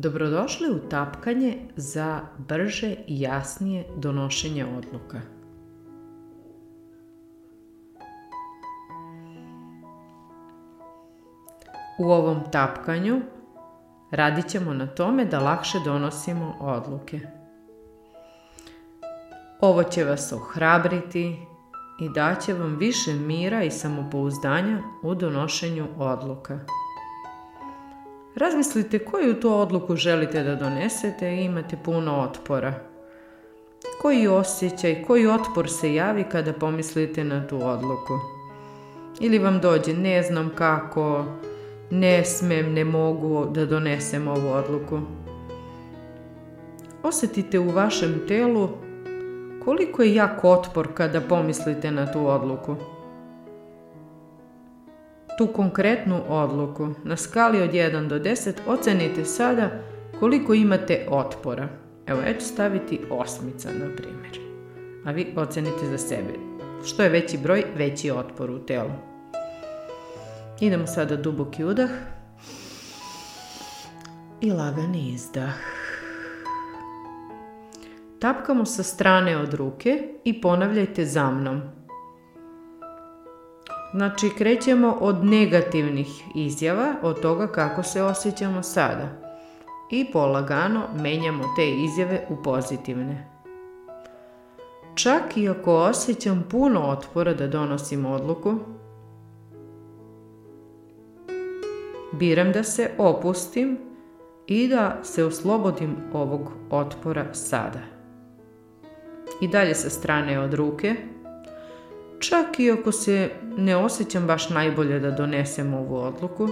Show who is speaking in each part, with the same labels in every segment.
Speaker 1: Dobrodošli u tapkanje za brže i jasnije donošenje odluka. U ovom tapkanju radit ćemo na tome da lakše donosimo odluke. Ovo će vas ohrabriti i daće vam više mira i samopouzdanja u donošenju odluka. Razmislite koju to odluku želite da donesete i imate puno otpora. Koji osjećaj, koji otpor se javi kada pomislite na tu odluku? Ili vam dođe ne znam kako, ne smem, ne mogu da donesem ovu odluku. Osjetite u vašem telu koliko je jak otpor kada pomislite na tu odluku tu konkretnu odluku na skali od 1 do 10 ocenite sada koliko imate otpora. Evo, ja ću staviti osmica, na primjer. A vi ocenite za sebe. Što je veći broj, veći otpor u telu. Idemo sada duboki udah i lagani izdah. Tapkamo sa strane od ruke i ponavljajte za mnom. Znači krećemo od negativnih izjava, od toga kako se osjećamo sada. I polagano menjamo te izjave u pozitivne. Čak i ako osjećam puno otpora da donosim odluku, biram da se opustim i da se oslobodim ovog otpora sada. I dalje sa strane od ruke, Čak i ako se ne osjećam baš najbolje da donesem ovu odluku.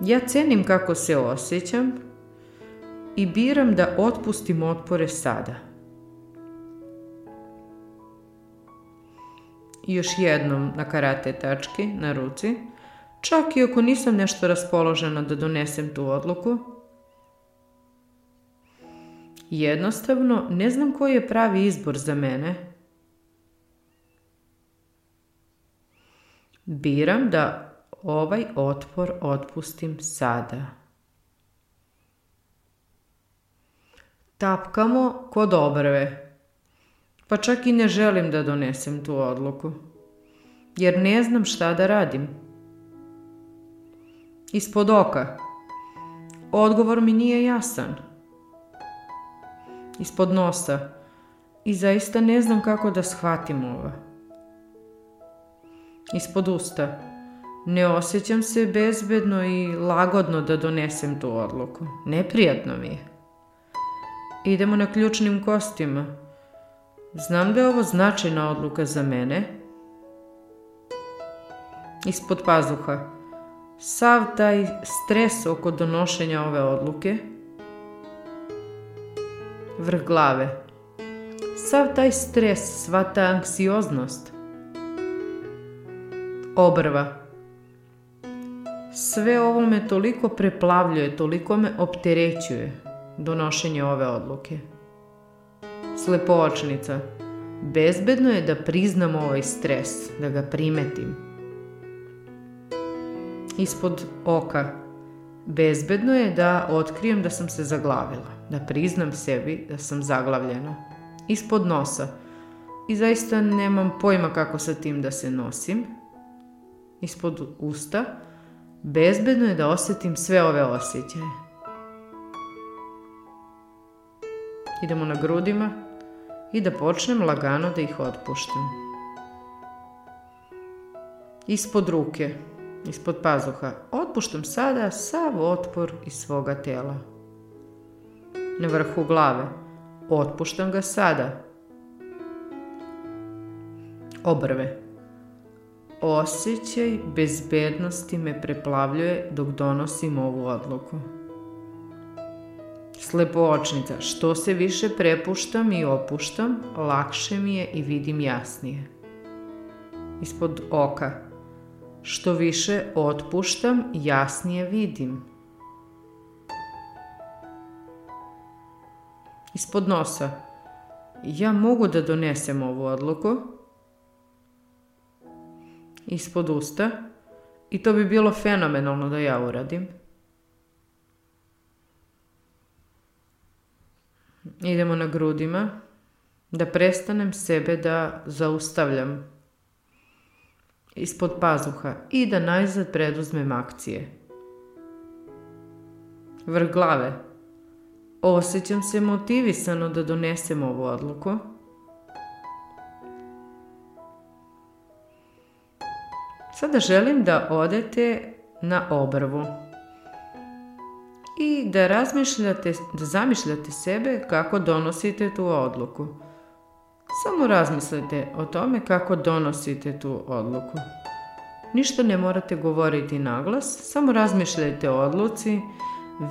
Speaker 1: Ja cenim kako se osjećam i biram da otpustim otpore sada. Još jednom na karate tački, na ruci, čak i ako nisam nešto raspoložena da donesem tu odluku, Jednostavno, ne znam koji je pravi izbor za mene, Biram da ovaj otpor otpustim sada. Tapkamo kod obrve. Pa čak i ne želim da donesem tu odluku. Jer ne znam šta da radim. Ispod oka. Odgovor mi nije jasan. Ispod nosa. I zaista ne znam kako da shvatim ovo ispod usta. Ne osjećam se bezbedno i lagodno da donesem tu odluku. Neprijatno mi je. Idemo na ključnim kostima. Znam da je ovo značajna odluka za mene. Ispod pazuha. Sav taj stres oko donošenja ove odluke. Vrh glave. Sav taj stres, sva ta anksioznost obrva. Sve ovo me toliko preplavljuje, toliko me opterećuje donošenje ove odluke. Slepočnica. Bezbedno je da priznam ovaj stres, da ga primetim. Ispod oka. Bezbedno je da otkrijem da sam se zaglavila, da priznam sebi da sam zaglavljena. Ispod nosa. I zaista nemam pojma kako sa tim da se nosim, ispod usta, bezbedno je da osjetim sve ove osjećaje. Idemo na grudima i da počnem lagano da ih otpuštam. Ispod ruke, ispod pazuha, otpuštam sada sav otpor iz svoga tela. Na vrhu glave, otpuštam ga sada. Obrve, Osjećaj bezbednosti me preplavljuje dok donosim ovu odluku. Slepočnica, što se više prepuštam i opuštam, lakše mi je i vidim jasnije. Ispod oka, što više otpuštam, jasnije vidim. Ispod nosa, ja mogu da donesem ovu odluku, ispod usta i to bi bilo fenomenalno da ja uradim. Idemo na grudima, da prestanem sebe da zaustavljam ispod pazuha i da najzad preduzmem akcije. Vrh glave. Osjećam se motivisano da donesem ovu odluku – Sada želim da odete na obrvu i da razmišljate, da zamišljate sebe kako donosite tu odluku. Samo razmislite o tome kako donosite tu odluku. Ništa ne morate govoriti na glas, samo razmišljajte o odluci,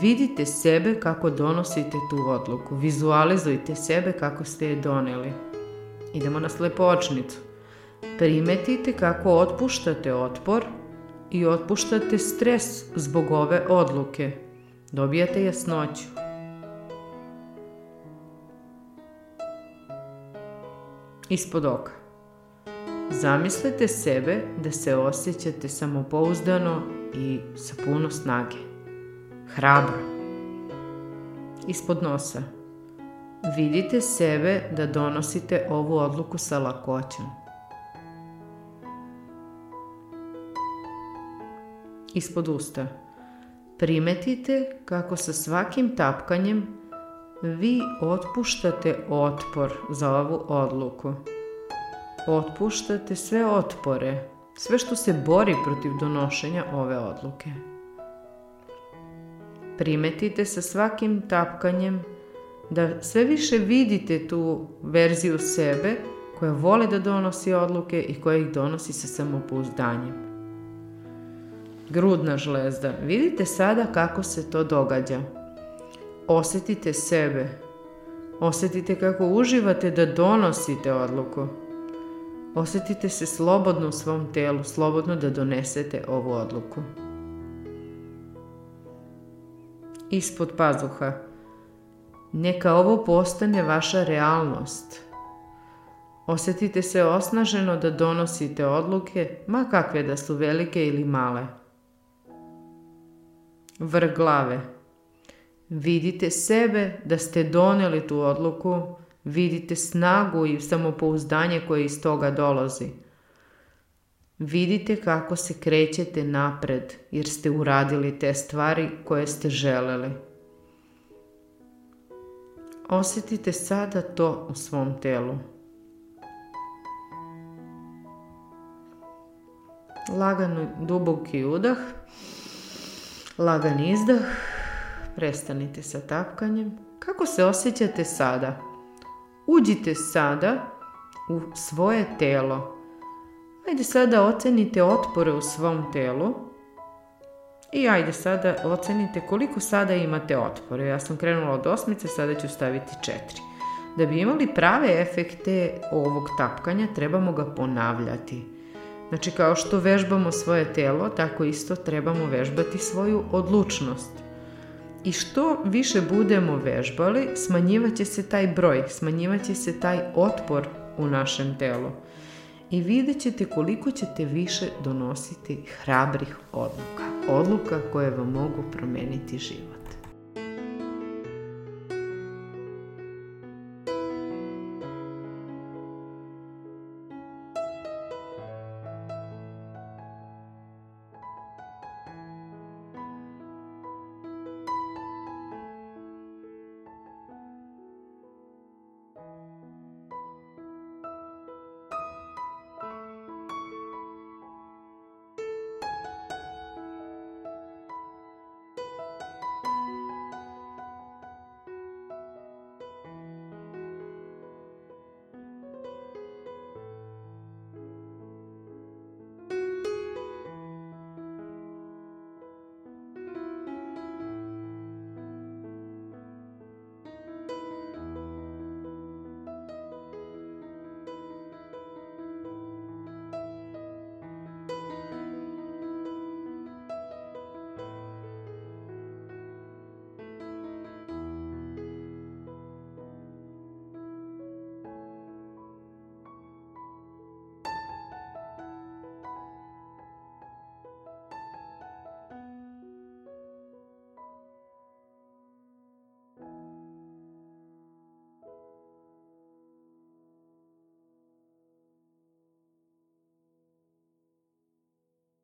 Speaker 1: vidite sebe kako donosite tu odluku, vizualizujte sebe kako ste je doneli. Idemo na slepočnicu. Primetite kako otpuštate otpor i otpuštate stres zbog ove odluke. Dobijate jasnoću. Ispod oka. Zamislite sebe da se osjećate samopouzdano i sa puno snage. Hrabro. Ispod nosa. Vidite sebe da donosite ovu odluku sa lakoćom. ispod usta. Primetite kako sa svakim tapkanjem vi otpuštate otpor za ovu odluku. Otpuštate sve otpore, sve što se bori protiv donošenja ove odluke. Primetite sa svakim tapkanjem da sve više vidite tu verziju sebe koja voli da donosi odluke i koja ih donosi sa samopouzdanjem grudna žlezda. Vidite sada kako se to događa. Osjetite sebe. Osjetite kako uživate da donosite odluku. Osjetite se slobodno u svom telu, slobodno da donesete ovu odluku. Ispod pazuha. Neka ovo postane vaša realnost. Osjetite se osnaženo da donosite odluke, ma kakve da su velike ili male vrh glave. Vidite sebe da ste donijeli tu odluku, vidite snagu i samopouzdanje koje iz toga dolazi. Vidite kako se krećete napred jer ste uradili te stvari koje ste želeli. Osjetite sada to u svom telu. Lagano duboki udah. Lagan izdah, prestanite sa tapkanjem. Kako se osjećate sada? Uđite sada u svoje telo. Ajde sada ocenite otpore u svom telu. I ajde sada ocenite koliko sada imate otpore. Ja sam krenula od osmice, sada ću staviti četiri. Da bi imali prave efekte ovog tapkanja, trebamo ga ponavljati. Znači kao što vežbamo svoje telo, tako isto trebamo vežbati svoju odlučnost. I što više budemo vežbali, smanjivat će se taj broj, smanjivat će se taj otpor u našem telu. I vidjet ćete koliko ćete više donositi hrabrih odluka. Odluka koje vam mogu promijeniti život.